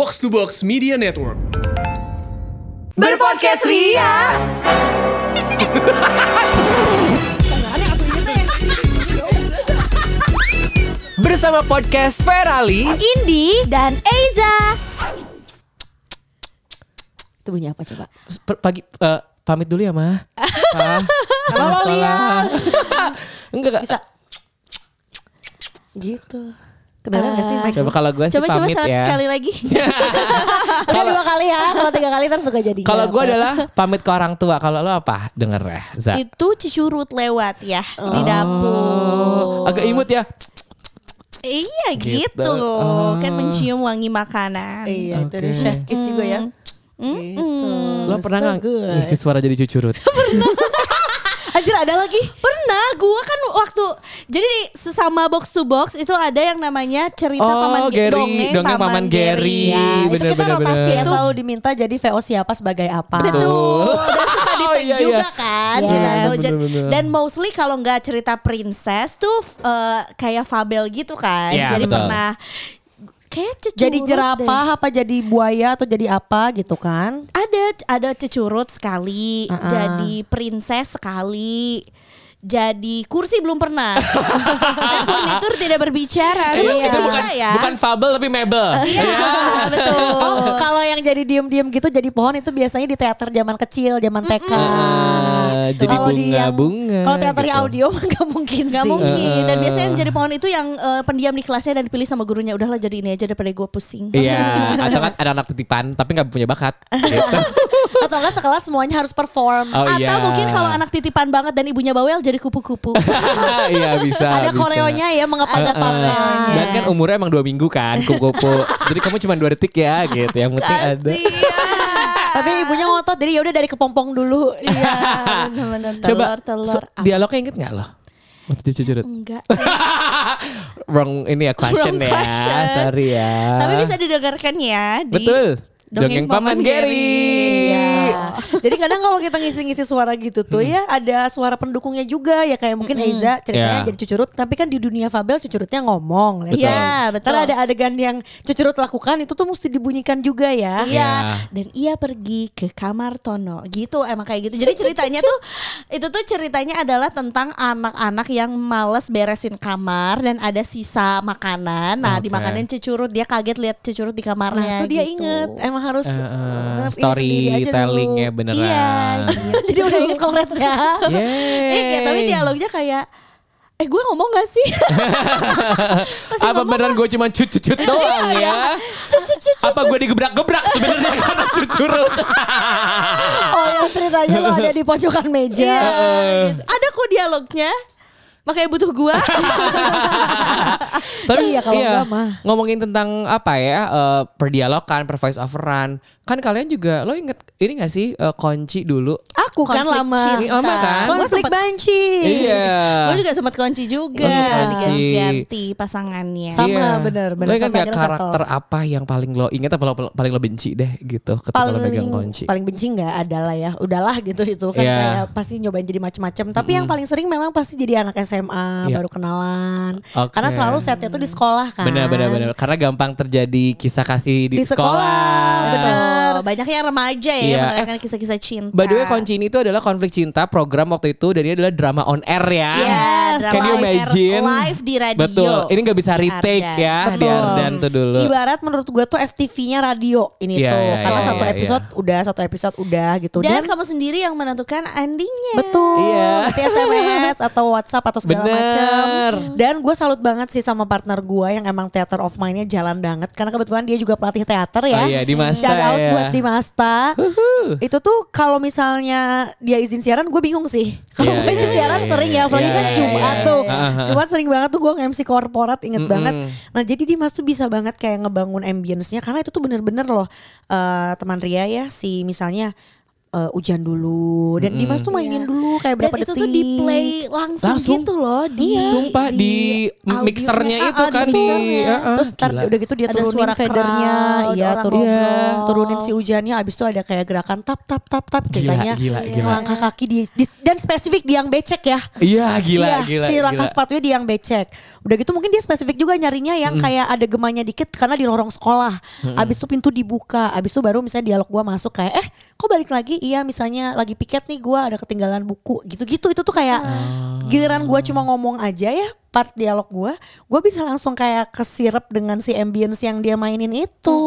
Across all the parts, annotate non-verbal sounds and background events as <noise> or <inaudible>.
Box to Box Media Network. Berpodcast Ria. Bersama podcast Ferali Indi dan Eiza. Itu bunyi apa coba? Per- Pagi eh, pamit dulu ya Kalau <laughs> sama sekolah. lihat. Enggak kak Bisa. Gitu. Kedengeran gak sih Mike? Coba kalau gue sih Coba-coba pamit seratus ya sekali lagi. <laughs> Udah dua kali ya. Kalau tiga kali ntar suka jadi. Kalau nggak gue adalah pamit ke orang tua Kalau lo apa? Denger ya Za Itu cicurut lewat ya di dapur. Oh, Agak imut ya Iya Gitu. gitu. Oh. Kan mencium wangi makanan. Iya itu Oke. dari chef kiss juga ya. Mm-mm. Gitu. Lo pernah So gak good. ngisi suara jadi cucurut? <laughs> Anjir ada lagi. Pernah, gua kan waktu jadi sesama box to box itu ada yang namanya cerita Oh, paman Gary. dongeng, Dongeng Paman Gary. Ya, itu bener, kita bener, rotasi bener. ya selalu diminta jadi VO siapa sebagai apa. Betul. Dan suka di Oh, tag iya, juga iya. kan Yes. tuh. Bener, bener. Dan mostly kalau nggak cerita princess tuh eh, kayak fabel gitu kan. Iya, Jadi betul. pernah kayak cecurut Jadi deh. jerapah apa jadi buaya atau jadi apa gitu kan? Ada ada cecurut sekali, Uh-uh. jadi princess sekali. Jadi kursi belum pernah. Dan furnitur tidak berbicara. Iya, itu bisa bukan, ya. bukan fabel tapi mebel Iya, betul. <laughs> Oh, kalau yang jadi diem-diem gitu jadi pohon itu biasanya di teater zaman kecil, zaman TK. Ah, jadi Kalau di yang- bunga-bunga Kalau teaternya gitu. audio nggak mungkin Gak sih. mungkin Dan biasanya yang jadi pohon itu yang eh, pendiam di kelasnya Dan dipilih sama gurunya Udahlah jadi ini aja daripada gue pusing Iya, <laughs> atau kan ada anak titipan tapi nggak punya bakat. Gitu. <laughs> Atau enggak sekelas semuanya harus perform. Oh Atau iya. mungkin kalau anak titipan banget Dan ibunya bawel jadi kupu-kupu <laughs> iya bisa. ada bisa. koreonya ya mengapa ada Ada koreonya. Dan kan umurnya emang dua minggu kan kupu-kupu. Jadi kamu cuma dua detik ya gitu. Yang penting ada. Tapi ibunya ngotot jadi ya udah dari kepompong dulu. Iya bener-bener Coba Telur-telur so- dialognya inget nggak lo? Waktu dia cucurut. Enggak <laughs> Wrong ini ya question Wrong ya. question. Sorry ya. Tapi bisa didengarkan ya di Betul. Dongeng Dongeng Paman Paman Gary. Iya. <laughs> Jadi kadang kalau kita ngisi-ngisi suara gitu tuh ya ada suara pendukungnya juga ya kayak mungkin Eiza ceritanya Iya. jadi cucurut tapi kan di dunia Fabel cucurutnya ngomong. let's Betul. Iya betul ada adegan yang cucurut lakukan itu tuh mesti dibunyikan juga ya. Iya, Iya. dan ia pergi ke kamar Tono. Gitu emang kayak gitu. Jadi ceritanya tuh itu tuh ceritanya adalah tentang anak-anak yang males beresin kamar dan ada sisa makanan. Nah, Oke. dimakanin cecurut, dia kaget lihat cecurut di kamarnya. Nah, itu dia gitu. inget emang harus Eh, eh, eh, ini storytellingnya dulu. beneran. Iya, <laughs> Jadi udah inget kongres ya. Eh, ya, tapi dialognya kayak eh gue ngomong gak sih? <laughs> Apa beneran gue cuma cucut-cucut doang ya? Apa gue digebrak-gebrak sebenarnya <laughs> karena cucurut? Oh yang ceritanya lo ada di pojokan meja. Iya, gitu. Ada kok dialognya. Makanya butuh gua. <laughs> Tapi Iya, kalau enggak mah. ngomongin tentang apa ya eh, perdialogan, per voice overan. Kan kalian juga lo inget ini gak sih eh, kunci dulu? Aku kan lama. cinta. Lama kan? Gua Konflik sempet- banci. Iya. Juga sempat kunci juga Lo diganti-ganti pasangannya. Sama, Iya. bener, bener. Lo Sampai gak karakter apa yang paling lo inget apa lo paling lo benci deh gitu ketika lo paling pegang kunci? paling benci nggak ada lah ya udahlah gitu itu kan Iya. kayak pasti nyobain jadi macam-macam tapi yang paling sering memang pasti jadi anak SMA Iya. baru kenalan Oke. karena selalu setnya tuh di sekolah kan Benar benar benar karena gampang terjadi kisah kasih di, Di sekolah, Betul. bener. Banyak yang remaja ya Iya. mendengarkan kisah-kisah cinta. By the way kunci ini tuh adalah konflik cinta program waktu itu dan ini adalah drama on air ya. Iya, drama Can you imagine? live di radio. Betul. Ini nggak bisa Di retake Ardan. ya di Betul. Ardan tuh dulu. ibarat menurut gue tuh FTV-nya radio ini Iya, tuh iya, karena iya, satu iya, episode udah satu episode udah gitu Dan, dan, kamu sendiri yang menentukan endingnya. betul Iya. nanti SMS atau WhatsApp atau segala macam dan gue salut banget sih sama partner gue yang emang theater of mind-nya jalan banget karena kebetulan dia juga pelatih teater ya Oh iya, Dimasta shout out ya. buat Dimasta itu tuh kalau misalnya dia izin siaran gue bingung sih kalau Iya, gue izin iya, siaran iya, sering iya, ya apalagi iya, kan iya, Jumat iya. tuh Aha. Jumat sering banget tuh gue nge-MC korporat inget Mm-mm. banget nah jadi Dimas tuh bisa banget kayak ngebangun ambience-nya karena itu tuh bener-bener loh eh, teman Ria ya si misalnya eh, hujan dulu dan Dimas tuh mainin Iya. dulu kayak Dan berapa itu detik. tuh di play langsung, Langsung. gitu loh di Sumpah di, audionya. mixernya Ah, itu ah, kan di, ah, Terus ntar gila. udah gitu dia Ada turunin suara fadernya, iya orang turun, ngobrol. turunin si hujannya, abis itu ada kayak gerakan tap tap tap tap Gila, ceritanya gila, gila. langkah kaki di, di- dan spesifik di yang becek ya. Iya gila Iya, gila. si langkah gila. sepatunya di yang becek. Udah gitu mungkin dia spesifik juga nyarinya yang kayak ada gemanya dikit karena di lorong sekolah. Abis itu pintu dibuka, abis itu baru misalnya dialog gua masuk kayak eh kok balik lagi? Iya misalnya lagi piket nih gua ada ketinggalan buku gitu-gitu itu tuh kayak giliran gua cuma ngomong aja ya part dialog gua, gua bisa langsung kayak kesirep dengan si ambience yang dia mainin itu.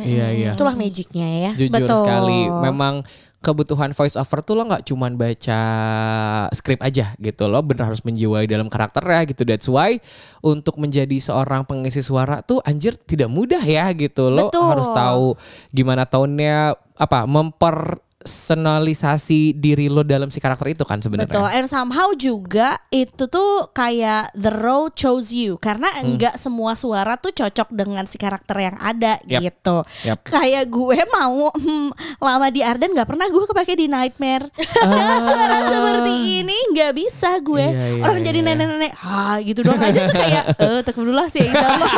Iya iya. Itulah magicnya ya. Jujur Betul. sekali, memang kebutuhan voice over tuh lo nggak cuman baca skrip aja gitu lo bener harus menjiwai dalam karakternya gitu that's why untuk menjadi seorang pengisi suara tuh anjir tidak mudah ya gitu lo Betul. harus tahu gimana tone-nya apa mempersonalisasi diri lo dalam si karakter itu kan Betul, sebenarnya and somehow juga itu tuh kayak the role chose you karena Hmm. enggak semua suara tuh cocok dengan si karakter yang ada Yap. gitu. Yap. Kayak gue mau hmm, lama di Arden nggak pernah gue kepake di Nightmare. Dengan <laughs> suara seperti ini nggak bisa gue. Ah. Iya, iya, Orang iya, jadi iya. nenek-nenek, ha gitu doang aja tuh kayak <laughs> eh tekbirullah sih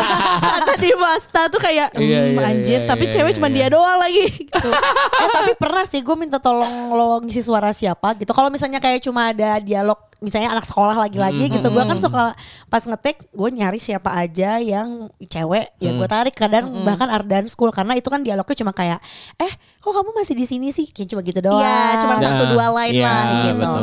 <laughs> Kata di Masta tuh kayak Iya, hmm, iya, anjir, iya, tapi iya, cewek iya, cuma iya. dia doang lagi gitu. eh tapi pernah sih gue minta tolong lo ngisi suara siapa gitu. Kalau misalnya kayak cuma ada dialog misalnya anak sekolah lagi-lagi gitu. Gue kan suka pas ngetik gue nyari siapa aja yang cewek ya gue tarik kadang bahkan Ardan School karena itu kan dialognya cuma kayak eh kok kamu masih di sini sih kayak cuma gitu doang. Iya, cuma satu dua line Iya, lah gitu. betul.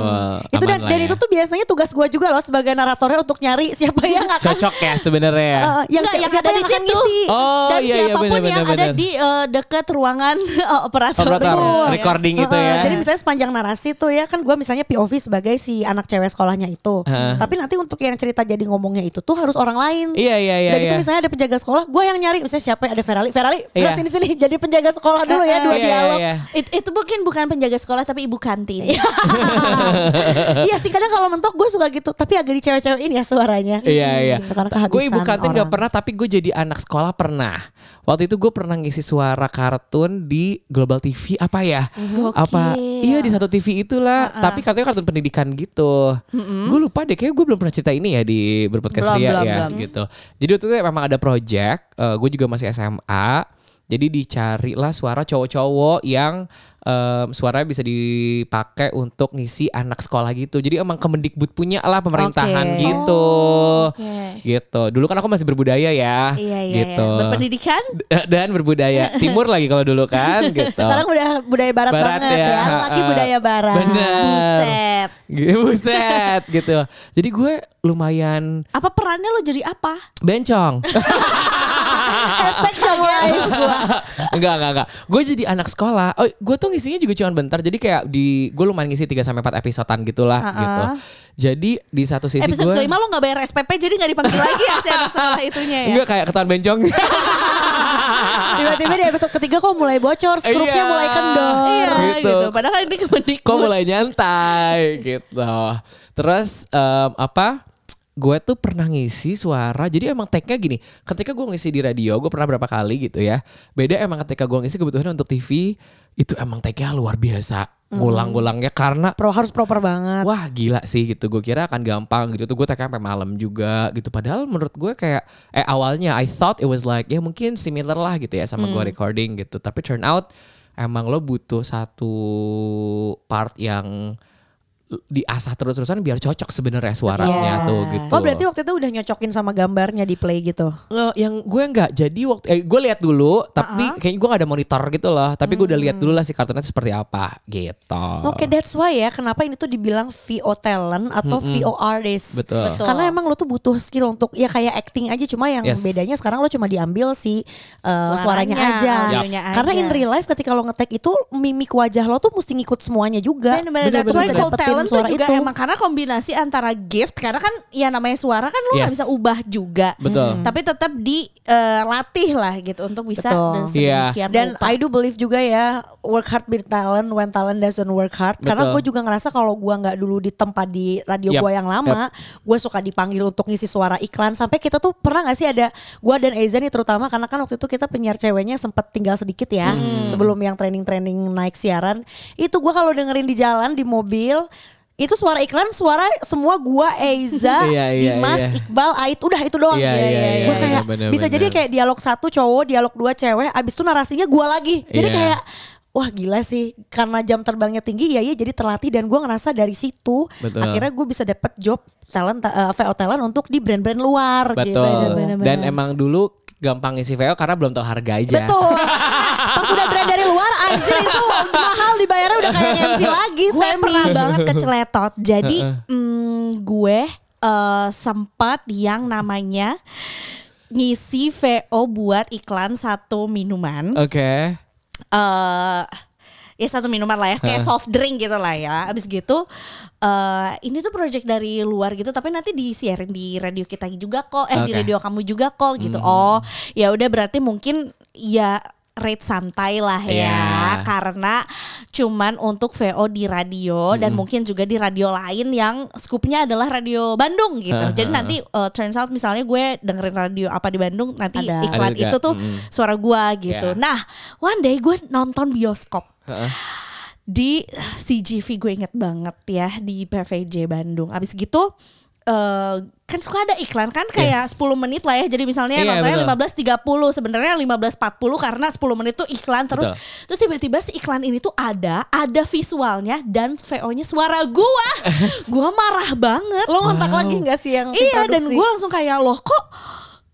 itu dan, Aman dan ya. itu tuh biasanya tugas gue juga loh sebagai naratornya untuk nyari siapa yang akan cocok ya sebenarnya eh, yang, Enggak, yang siapa ada di situ. ngisi. Oh, Dan iya, iya, siapa pun benar, yang benar, ada di eh, dekat ruangan <laughs> eh, operator. Operator, Betul. recording gitu Heeh, ya Jadi misalnya sepanjang narasi tuh ya kan gue misalnya POV sebagai si anak cewek sekolahnya itu. Heeh. Tapi nanti untuk yang cerita jadi ngomongnya itu tuh harus orang lain. Iya, iya, iya, Udah gitu iya. misalnya ada penjaga sekolah, gue yang nyari misalnya siapa ada Ferali, Ferali, Fer Iya. sini sini <laughs> jadi penjaga sekolah dulu ya dua Iya, iya, dialog. iya. It- itu mungkin bukan penjaga sekolah tapi ibu kantin. Iya <laughs> sih kadang kalau mentok gue suka gitu, tapi agak di cewek-cewekin ya suaranya. Iya iya. Karena kehabisan Gue ibu kantin gak orang. pernah tapi gue jadi anak sekolah pernah. Waktu itu gue pernah ngisi suara kartun di Global TV apa ya? Apa? Iya di satu TV itulah. Tapi katanya kartun pendidikan gitu. Gue lupa deh. Kayak gue belum pernah cerita ini ya di berpodcast dia belum, ya belum. gitu. Jadi waktu itu memang ada project. gue juga masih SMA. Jadi dicarilah suara cowok-cowok yang em, suaranya bisa dipakai untuk ngisi anak sekolah gitu. Jadi emang Kemendikbud punya lah pemerintahan Oke. gitu. Oke. Gitu. Dulu kan aku masih berbudaya ya. Iya iya. gitu. iya. Berpendidikan? Dan berbudaya. <laughs> Timur lagi kalau dulu kan <laughs> gitu. Sekarang udah budaya barat, Barat banget ya, ya, laki budaya barat. Bener. Buset. Buset gitu. Jadi gue lumayan Apa perannya lo jadi apa? bencong. <laughs> Hashtag cowok live. <laughs> enggak, enggak, enggak. Gue jadi anak sekolah. Oh, gue tuh ngisinya juga cuma bentar. Jadi kayak di gue lumayan ngisi 3 sampai 4 episodean gitulah Ha-ha. gitu. Jadi di satu sisi Episode gue kelima lo gak bayar SPP jadi gak dipanggil <laughs> lagi ya si anak sekolah itunya ya? Enggak kayak ketahuan bencong. <laughs> Tiba-tiba di episode ketiga kok mulai bocor, skrupnya Iya. mulai kendor. Iya Gitu. gitu. Padahal kan ini Kemendikbud. Kok mulai nyantai gitu. Terus em, apa? Gue tuh pernah ngisi suara. Jadi emang tag-nya gini. Ketika gue ngisi di radio, gue pernah berapa kali gitu ya. Beda emang ketika gue ngisi kebutuhan untuk TV, itu emang tag-nya luar biasa. Ngulang-ngulangnya karena Pro harus proper banget. Wah gila sih gitu Gue kira akan gampang gitu Tuh gue tag sampai malam juga gitu Padahal menurut gue kayak Eh awalnya I thought it was like Ya mungkin similar lah gitu ya Sama gue recording gitu Tapi turn out Emang lo butuh satu part yang diasah terus-terusan biar cocok sebenarnya suaranya Iya. tuh gitu. Oh berarti waktu itu udah nyocokin sama gambarnya di play gitu. Eh, yang gue nggak jadi waktu eh, gue lihat dulu tapi kayaknya gue gak ada monitor gitu loh tapi gue udah lihat dulu lah si kartunnya seperti apa gitu Oke, that's why ya kenapa ini tuh dibilang VO talent atau VO artist. Betul. Betul. Karena emang lo tuh butuh skill untuk ya kayak acting aja cuma yang Yes. bedanya sekarang lo cuma diambil si uh, suaranya, Suaranya, aja. audionya Karena aja. in real life ketika lo ngetek itu mimik wajah lo tuh mesti ngikut semuanya juga. Bener-bener, that's why talent tuh suara juga itu. emang karena kombinasi antara gift karena kan ya namanya suara kan lu nggak Yes. bisa ubah juga. Betul. Tapi tetap dilatih lah gitu untuk bisa Betul. dan Iya. sedemikian Dan rupa. I do believe juga ya work hard be talent when talent doesn't work hard. Karena Betul. gue juga ngerasa kalau gue nggak dulu ditempa di radio Yap, gue yang lama, gue suka dipanggil untuk ngisi suara iklan. Sampai kita tuh pernah nggak sih ada gue dan Eza nih terutama karena kan waktu itu kita penyiar ceweknya sempet tinggal sedikit ya Hmm. sebelum yang training-training naik siaran. Itu gue kalau dengerin di jalan di mobil itu suara iklan, suara semua gua Eza, <laughs> Iya, iya, Dimas, iya. Iqbal, Ait, udah itu doang. Iya, iya, iya, Gua iya, kayak bener, bisa jadi bener. kayak dialog satu cowok, dialog dua cewek, abis itu narasinya gua lagi. Jadi Iya. kayak wah gila sih karena jam terbangnya tinggi ya ya jadi terlatih dan gua ngerasa dari situ Betul. akhirnya gue bisa dapet job talent eh, VO talent untuk di brand-brand luar gitu. Betul. bener-bener. Dan emang dulu gampang ngisi VO karena belum tahu harga aja. Betul. <laughs> Pas udah brand dari luar anjir itu mahal dibayarnya udah kayak MC lagi gue pernah banget keceletot. Jadi mm, gue eh, sempat yang namanya ngisi VO buat iklan satu minuman. Oke. eh ya satu minuman lah ya kayak soft drink gitu lah ya abis gitu eh ini tuh project dari luar gitu tapi nanti disiarin di radio kita juga kok eh di Oke. radio kamu juga kok gitu oh ya udah berarti mungkin ya rate santai lah ya Iya. karena cuman untuk VO di radio dan mungkin juga di radio lain yang skupnya adalah radio Bandung gitu jadi nanti eh, turns out misalnya gue dengerin radio apa di Bandung nanti Ada. iklan Ada itu tuh Mm. suara gua gitu Iya. nah one day gue nonton bioskop Heeh. di CGV gue inget banget ya di PVJ Bandung. Abis gitu eh kan suka ada iklan kan kayak 10 menit lah ya. Jadi misalnya Iya, nontonnya betul. 15.30 sebenarnya 15.40 karena 10 menit tuh iklan terus Betul. terus tiba-tiba si iklan ini tuh ada ada visualnya dan VO-nya suara gua. <laughs> gua marah banget. Lo ngontak lagi nggak sih yang Iya dan gue langsung kayak loh kok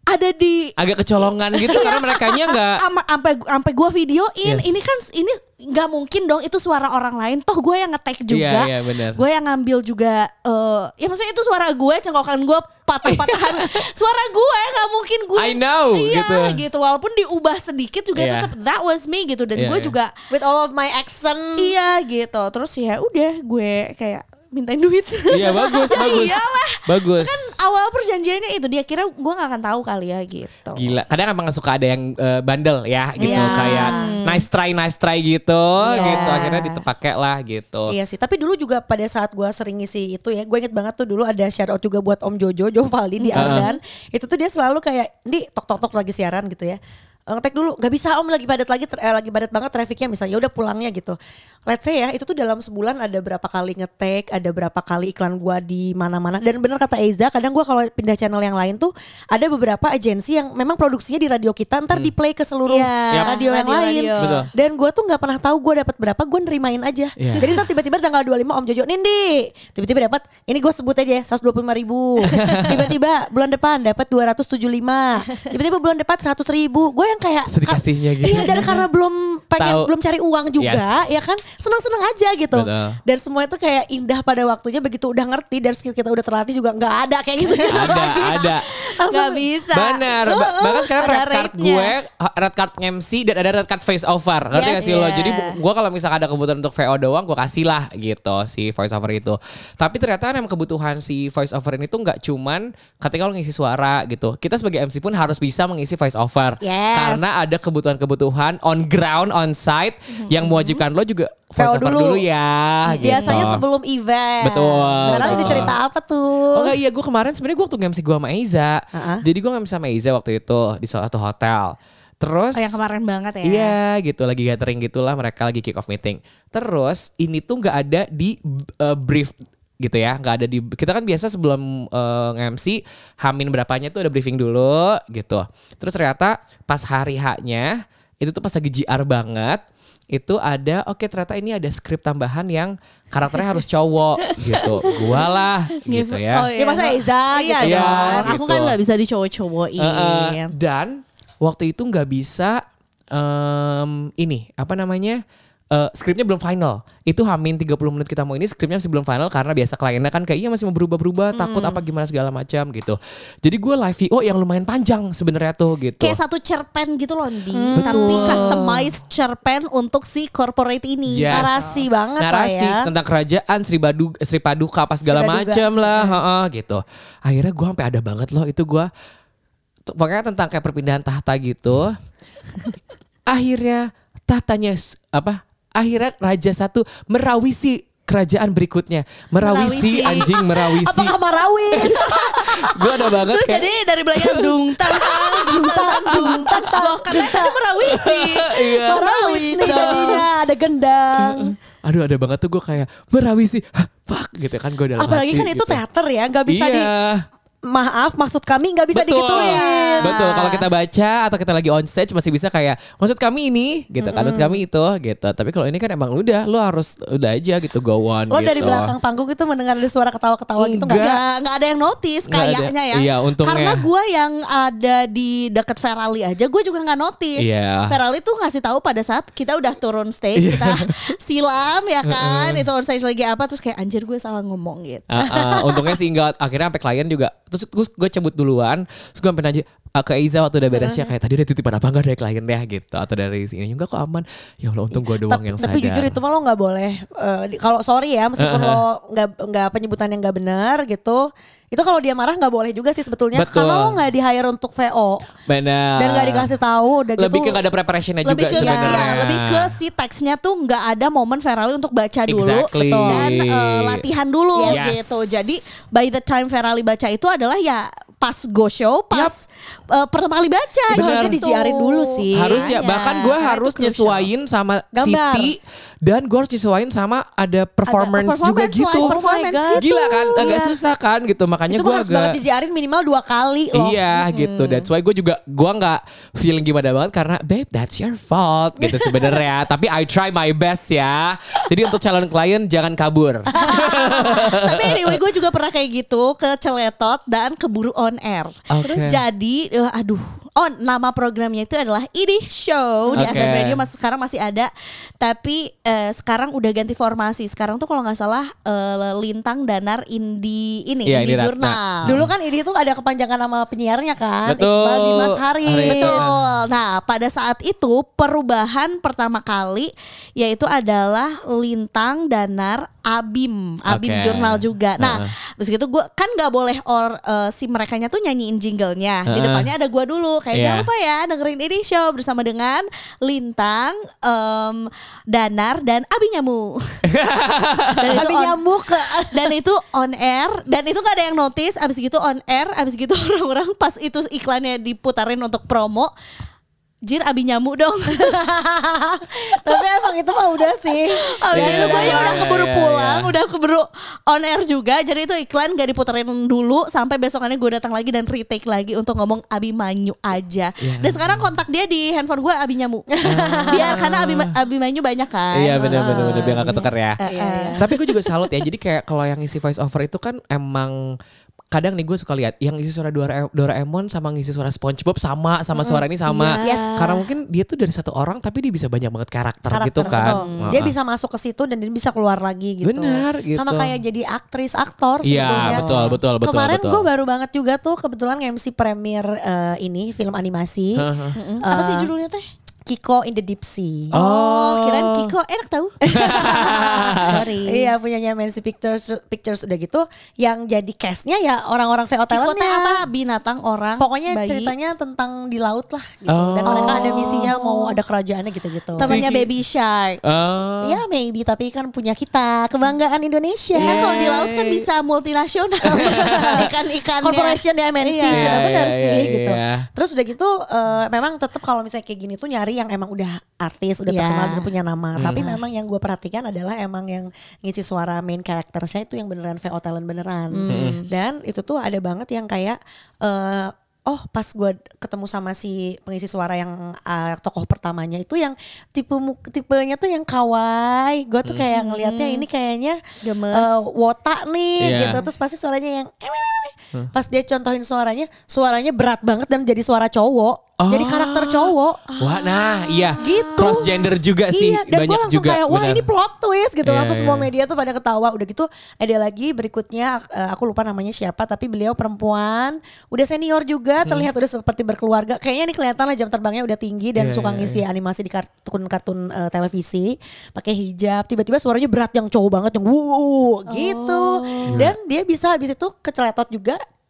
ada di Agak kecolongan gitu karena mereka nggak Ama- sampai sampai gue videoin Yes. ini kan ini nggak mungkin dong itu suara orang lain toh gue yang ngetek juga Iya, iya, benar. gue yang ngambil juga eh ya maksudnya itu suara gue cengkokan gue patah-patahan <laughs> suara gue nggak mungkin gue I know, iya gitu. gitu. walaupun diubah sedikit juga Iya. tetap that was me gitu dan Iya, gue iya. juga with all of my accent. iya gitu terus ya udah gue kayak mintain duit Iya bagus, Ya <laughs> bagus. iyalah. Bagus. kan awal perjanjiannya itu dia kira gue nggak akan tahu kali ya gitu Gila, kadang emang suka ada yang eh, bandel ya gitu Iya. kayak nice try nice try gitu Iya. gitu akhirnya dipakai lah gitu. Iya sih, tapi dulu juga pada saat gue sering ngisi itu ya, gue inget banget tuh dulu ada shout out juga buat Om Jojo, Jo Valdi di Ardan. Itu tuh dia selalu kayak, di tok tok tok lagi siaran gitu ya. Eh, Ngetek dulu, nggak bisa Om lagi padat lagi, ter- eh, lagi padat banget trafficnya misalnya, ya udah pulangnya gitu. Let's say ya, itu tuh dalam sebulan ada berapa kali ngetek, ada berapa kali iklan gua di mana-mana. Dan bener kata Eza, kadang gua kalau pindah channel yang lain tuh ada beberapa agensi yang memang produksinya di radio kita, ntar di play ke seluruh Yap. radio yang lain. Betul. Dan gue tuh nggak pernah tahu gue dapat berapa, gue nerimain aja. Iya. Jadi ntar tiba-tiba tanggal 25 Om Jojo Nindi, tiba-tiba dapat ini gue sebut aja ya 125 ribu. <laughs> tiba-tiba bulan depan dapat 275. Tiba-tiba bulan depan 100 ribu. Gue yang kayak Sedih kasihnya gitu. Iya dan karena belum pengen Tahu. belum cari uang juga, Yes. ya kan senang-senang aja gitu. Betul. Dan semua itu kayak indah pada waktunya begitu udah ngerti dan skill kita udah terlatih juga nggak ada kayak gitu. Ada, <laughs> ada. nggak bisa Benar. Ba- bahkan sekarang red card gue, red card MC dan ada red card face over. Ngerti Yes. gak sih lo? Iya. Jadi gue kalau misalkan ada kebutuhan untuk VO doang, gue kasih lah gitu si voice over itu. Tapi ternyata kan emang kebutuhan si voice over ini tuh nggak cuman ketika lo ngisi suara gitu. Kita sebagai MC pun harus bisa mengisi voice over. Yes. Karena ada kebutuhan-kebutuhan on ground, on site yang mewajibkan lo juga voice VO over dulu. dulu, ya. Biasanya gitu. sebelum event. Betul, Sekarang betul. cerita apa tuh? Oh enggak iya gue kemarin sebenarnya gue waktu nge-MC gue sama Eiza. Uh-uh. Jadi gue nge-MC sama Eiza waktu itu di salah satu hotel. Terus Oh, yang kemarin banget ya Iya gitu lagi gathering gitulah mereka lagi kick off meeting. Terus ini tuh nggak ada di uh, brief gitu ya nggak ada di kita kan biasa sebelum uh, nge-MC hamin berapanya tuh ada briefing dulu gitu terus ternyata pas hari haknya itu tuh pas lagi GR banget itu ada oke ternyata ini ada skrip tambahan yang karakternya harus cowok <laughs> gitu gua lah gitu ya Oh, Ya masa Eza Iya gitu. Iya, dong. Aku gitu. kan nggak bisa dicowok-cowokin. Heeh. dan waktu itu nggak bisa em, ini apa namanya eh, skripnya belum final. Itu hamin 30 menit kita mau ini skripnya masih belum final karena biasa kliennya kan kayak iya masih mau berubah-berubah, takut apa gimana segala macam gitu. Jadi gue live VO yang lumayan panjang sebenarnya tuh gitu. Kayak satu cerpen gitu loh Di Betul. Tapi customized cerpen untuk si corporate ini Yes. Narasi banget lah narasi ya. tentang kerajaan Sri Badu Sri Paduka apa segala macam lah heeh, gitu akhirnya gue sampai ada banget loh itu gue pokoknya tentang kayak perpindahan tahta gitu <laughs> akhirnya tahtanya apa akhirnya raja satu merawisi kerajaan berikutnya merawisi, Merawisi. anjing merawisi Apakah Marawis? <laughs> gue ada banget Terus kayak jadi dari belakang dung tang tang dung tang dung tang tang Karena tadi merawisi <laughs> Iya. Marawis nih jadinya ada gendang. aduh ada banget tuh gue kayak merawisi Hah, fuck gitu kan gue dalam Apalagi hati kan itu gitu. teater ya, nggak bisa di iya. Maaf maksud kami nggak bisa Betul. Betul. Kalau kita baca atau kita lagi on stage masih bisa kayak maksud kami ini gitu kan, maksud kami itu gitu. Tapi kalau ini kan emang udah lu harus udah aja gitu go on Lo gitu. dari belakang panggung itu mendengar ada suara ketawa-ketawa gitu nggak? Enggak. Nggak, nggak ada yang notice kayaknya ya. Iya, untungnya. Karena gue yang ada di deket Ferali aja, gue juga nggak notice. Iya. Ferali tuh ngasih tahu pada saat kita udah turun stage, kita <laughs> silam ya kan, itu on stage lagi apa, terus kayak anjir gue salah ngomong gitu. Ah, ah, untungnya sih enggak akhirnya sampai klien juga terus gue gue cabut duluan terus gue sampai nanya ah, ke Iza waktu udah beresnya kayak tadi ada titipan apa? Enggak dari klien deh gitu. Atau dari sini enggak kok aman. Ya Allah untung gue doang tapi, yang tapi sadar. jujur itu mah lo nggak boleh eh, kalau sorry ya meskipun lo nggak nggak penyebutan yang nggak benar gitu itu kalau dia marah nggak boleh juga sih sebetulnya Betul. karena lo nggak di hire untuk VO benar dan nggak dikasih tahu udah lebih gitu ke gak ada preparationnya lebih juga ke sebenarnya iya, lebih ke si teksnya tuh nggak ada momen Ferali untuk baca dulu Exactly. dan eh, latihan dulu Yes. gitu. Jadi by the time Ferali baca itu adalah ya pas go show, pas eh, pertama kali baca. Itu harusnya gitu. dijiarin dulu sih. harusnya Makanya, bahkan gue harus nyesuain sama Gambar. Siti dan gue harus nyesuain sama ada performance, juga performance, gitu live performance Oh gitu. gila kan agak Iya. susah kan gitu makanya gue harus banget agak dijiarin minimal dua kali loh. Iya gitu That's why gue juga Gue gak feeling gimana banget Karena babe that's your fault Gitu sebenarnya <laughs> Tapi I try my best ya Jadi untuk calon klien Jangan kabur <laughs> Tapi anyway gue juga pernah kayak gitu ke Celetot dan keburu on air. Oke. Terus jadi eh, aduh, oh nama programnya itu adalah Ini Show di Oke. FM Radio mas sekarang masih ada. Tapi eh, sekarang udah ganti formasi. Sekarang tuh kalau nggak salah eh, Lintang Danar Indi ini Iya, Indi Indi. Jurnal. Dulu kan ini tuh ada kepanjangan nama penyiarnya kan. Betul. Iqbal Dimas Hari. Hari. Betul. Nah, pada saat itu perubahan pertama kali yaitu adalah Lintang Danar Abim, Abim Oke. Jurnal juga. Nah, Heeh. begitu gue kan nggak boleh or eh, si mereka tuh nyanyiin jinglenya. Di Heeh. depannya ada gue dulu. Kayak Iya. jangan lupa ya dengerin ini show bersama dengan Lintang, em, Danar dan Abi Nyamu. <laughs> dan itu Tapi on- nyamuk ke dan itu on air dan itu gak ada yang notice abis gitu on air abis gitu <laughs> orang-orang pas itu iklannya diputarin untuk promo Jir abi nyamuk dong. <laughs> Tapi emang itu mah udah sih. Abis Iya, itu gue ya udah iya, keburu iya, pulang iya. Udah keburu on air juga. Jadi itu iklan gak diputarin dulu Sampai besokannya gue datang lagi dan retake lagi Untuk ngomong abi manyu aja. Iya. Dan sekarang kontak dia di handphone gue abi nyamuk Biar karena abi, abi manyu banyak kan. Iya bener-bener bener, Biar gak ketukar ya. Iya, iya. Tapi gue juga salut ya Jadi kayak kalau yang ngisi voice over itu kan Emang kadang nih gue suka lihat yang ngisi suara Dora- Doraemon sama ngisi suara SpongeBob sama sama suara ini sama Iya. Yes. karena mungkin dia tuh dari satu orang tapi dia bisa banyak banget karakter, Karakter, gitu kan betul. Dia bisa masuk ke situ dan dia bisa keluar lagi gitu. Benar, gitu. Sama kayak jadi aktris, aktor Iya, sebetulnya. betul, betul, betul, Kemarin betul. gue baru banget juga tuh kebetulan MC premier eh, ini film animasi Heeh. Mm-mm. Apa sih judulnya teh? Kiko in the Deep Sea. Oh, kirain Kiko enak tahu. <laughs> Sorry. Iya punyanya Mensi Pictures Pictures udah gitu yang jadi castnya ya orang-orang VO Kiko teh talentnya. apa? Binatang, orang, Pokoknya bayi. ceritanya tentang di laut lah gitu. Oh. Dan mereka ada misinya mau ada kerajaannya gitu-gitu. temannya Baby Shark. Oh. Ya maybe tapi kan punya kita kebanggaan Indonesia. Kan kalau di laut kan bisa multinasional. <laughs> Ikan-ikannya. Corporation di MNC Iya. sudah benar Iya, sih iya, gitu. iya. Terus udah gitu eh, memang tetap kalau misalnya kayak gini tuh nyari yang emang udah artis, udah Iya. terkenal dan punya nama. Hmm. Tapi memang yang gue perhatikan adalah emang yang ngisi suara main karakternya itu yang beneran VO talent beneran. Hmm. Dan itu tuh ada banget yang kayak eh, Oh pas gue ketemu sama si pengisi suara yang eh, tokoh pertamanya itu yang tipe tipenya tuh yang kawaii gue tuh kayak ngelihatnya ini kayaknya Gemes. eh, wota nih Iya. gitu terus pasti suaranya yang pas dia contohin suaranya suaranya berat banget dan jadi suara cowok jadi karakter cowok. Wah, nah iya. Gitu. Cross gender juga sih Iya, dan banyak langsung juga. kayak wah benar. ini plot twist gitu. Iya, langsung iya. semua media tuh pada ketawa. Udah gitu ada lagi berikutnya eh, aku lupa namanya siapa tapi beliau perempuan, udah senior juga, Hmm. terlihat udah seperti berkeluarga. Kayaknya ini kelihatan lah jam terbangnya udah tinggi dan Iya, suka iya, ngisi animasi di kartun-kartun eh, televisi, pakai hijab. Tiba-tiba suaranya berat yang cowok banget yang wuh gitu. Dan dia bisa habis itu keceletot juga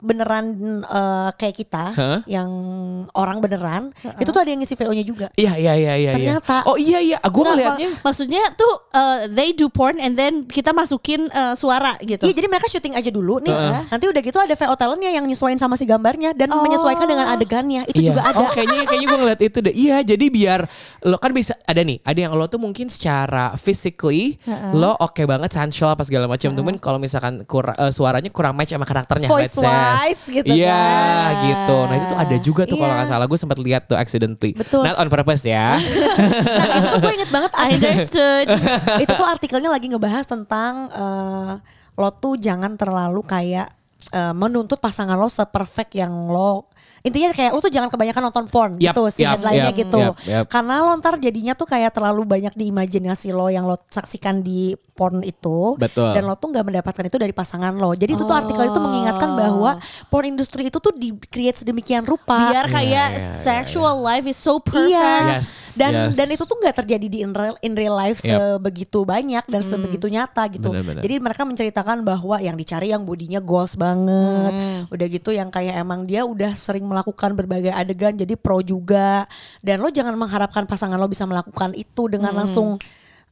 beneran uh, kayak kita, Hah? yang orang beneran, itu tuh ada yang ngisi VO-nya juga. Iya iya iya iya. iya. Ternyata. Oh iya iya. Gue Nggak, ngeliatnya. mak- maksudnya tuh uh, they do porn and then kita masukin uh, suara gitu. Iya jadi mereka syuting aja dulu nih, nanti udah gitu ada VO talentnya yang nyesuaiin sama si gambarnya dan menyesuaikan dengan adegannya itu Iya. juga ada. Oh kayaknya kayaknya gue ngeliat itu deh. Iya jadi biar lo kan bisa ada nih ada yang lo tuh mungkin secara physically lo oke banget sensual apa segala macam. Cuman kalau misalkan kura- eh, suaranya kurang match sama karakternya. Voice wise gitu Iya kan. gitu. Nah itu tuh ada juga tuh kalau Iya. nggak salah gue sempat lihat tuh accidentally. Betul. Not on purpose ya. Nah itu tuh gue inget banget I understood. <laughs> itu tuh artikelnya lagi ngebahas tentang eh, lo tuh jangan terlalu kayak eh, menuntut pasangan lo seperfect yang lo intinya kayak lo tuh jangan kebanyakan nonton porn Yap, gitu sih yap, headline-nya yap, gitu yap, yap. karena lo ntar jadinya tuh kayak terlalu banyak di imajinasi lo yang lo saksikan di porn itu Betul. dan lo tuh nggak mendapatkan itu dari pasangan lo jadi itu tuh artikel itu mengingatkan bahwa porn industri itu tuh di create sedemikian rupa Biar kayak Iya, iya, sexual life is so perfect. Iya. Yes, dan yes. dan itu tuh nggak terjadi di in real, in real life Yep. sebegitu banyak dan sebegitu nyata gitu. Benar-benar. Jadi mereka menceritakan bahwa yang dicari yang bodinya goals banget. Udah gitu yang kayak emang dia udah sering melakukan berbagai adegan jadi pro juga. Dan lo jangan mengharapkan pasangan lo bisa melakukan itu dengan langsung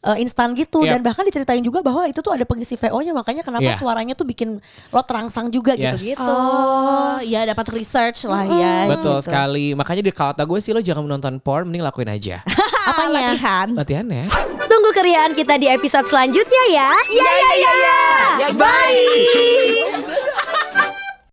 uh, instan gitu Yep. dan bahkan diceritain juga bahwa itu tuh ada pengisi VO-nya makanya kenapa Yeah. suaranya tuh bikin lo terangsang juga Yes. gitu-gitu. Oh, ya dapat research lah ya. Betul gitu. sekali. Makanya di kata gue sih lo jangan menonton porn, mending lakuin aja. <laughs> Apanya? Latihan. Latihannya. Tunggu keriaan kita di episode selanjutnya ya. Ya ya ya ya. Bye.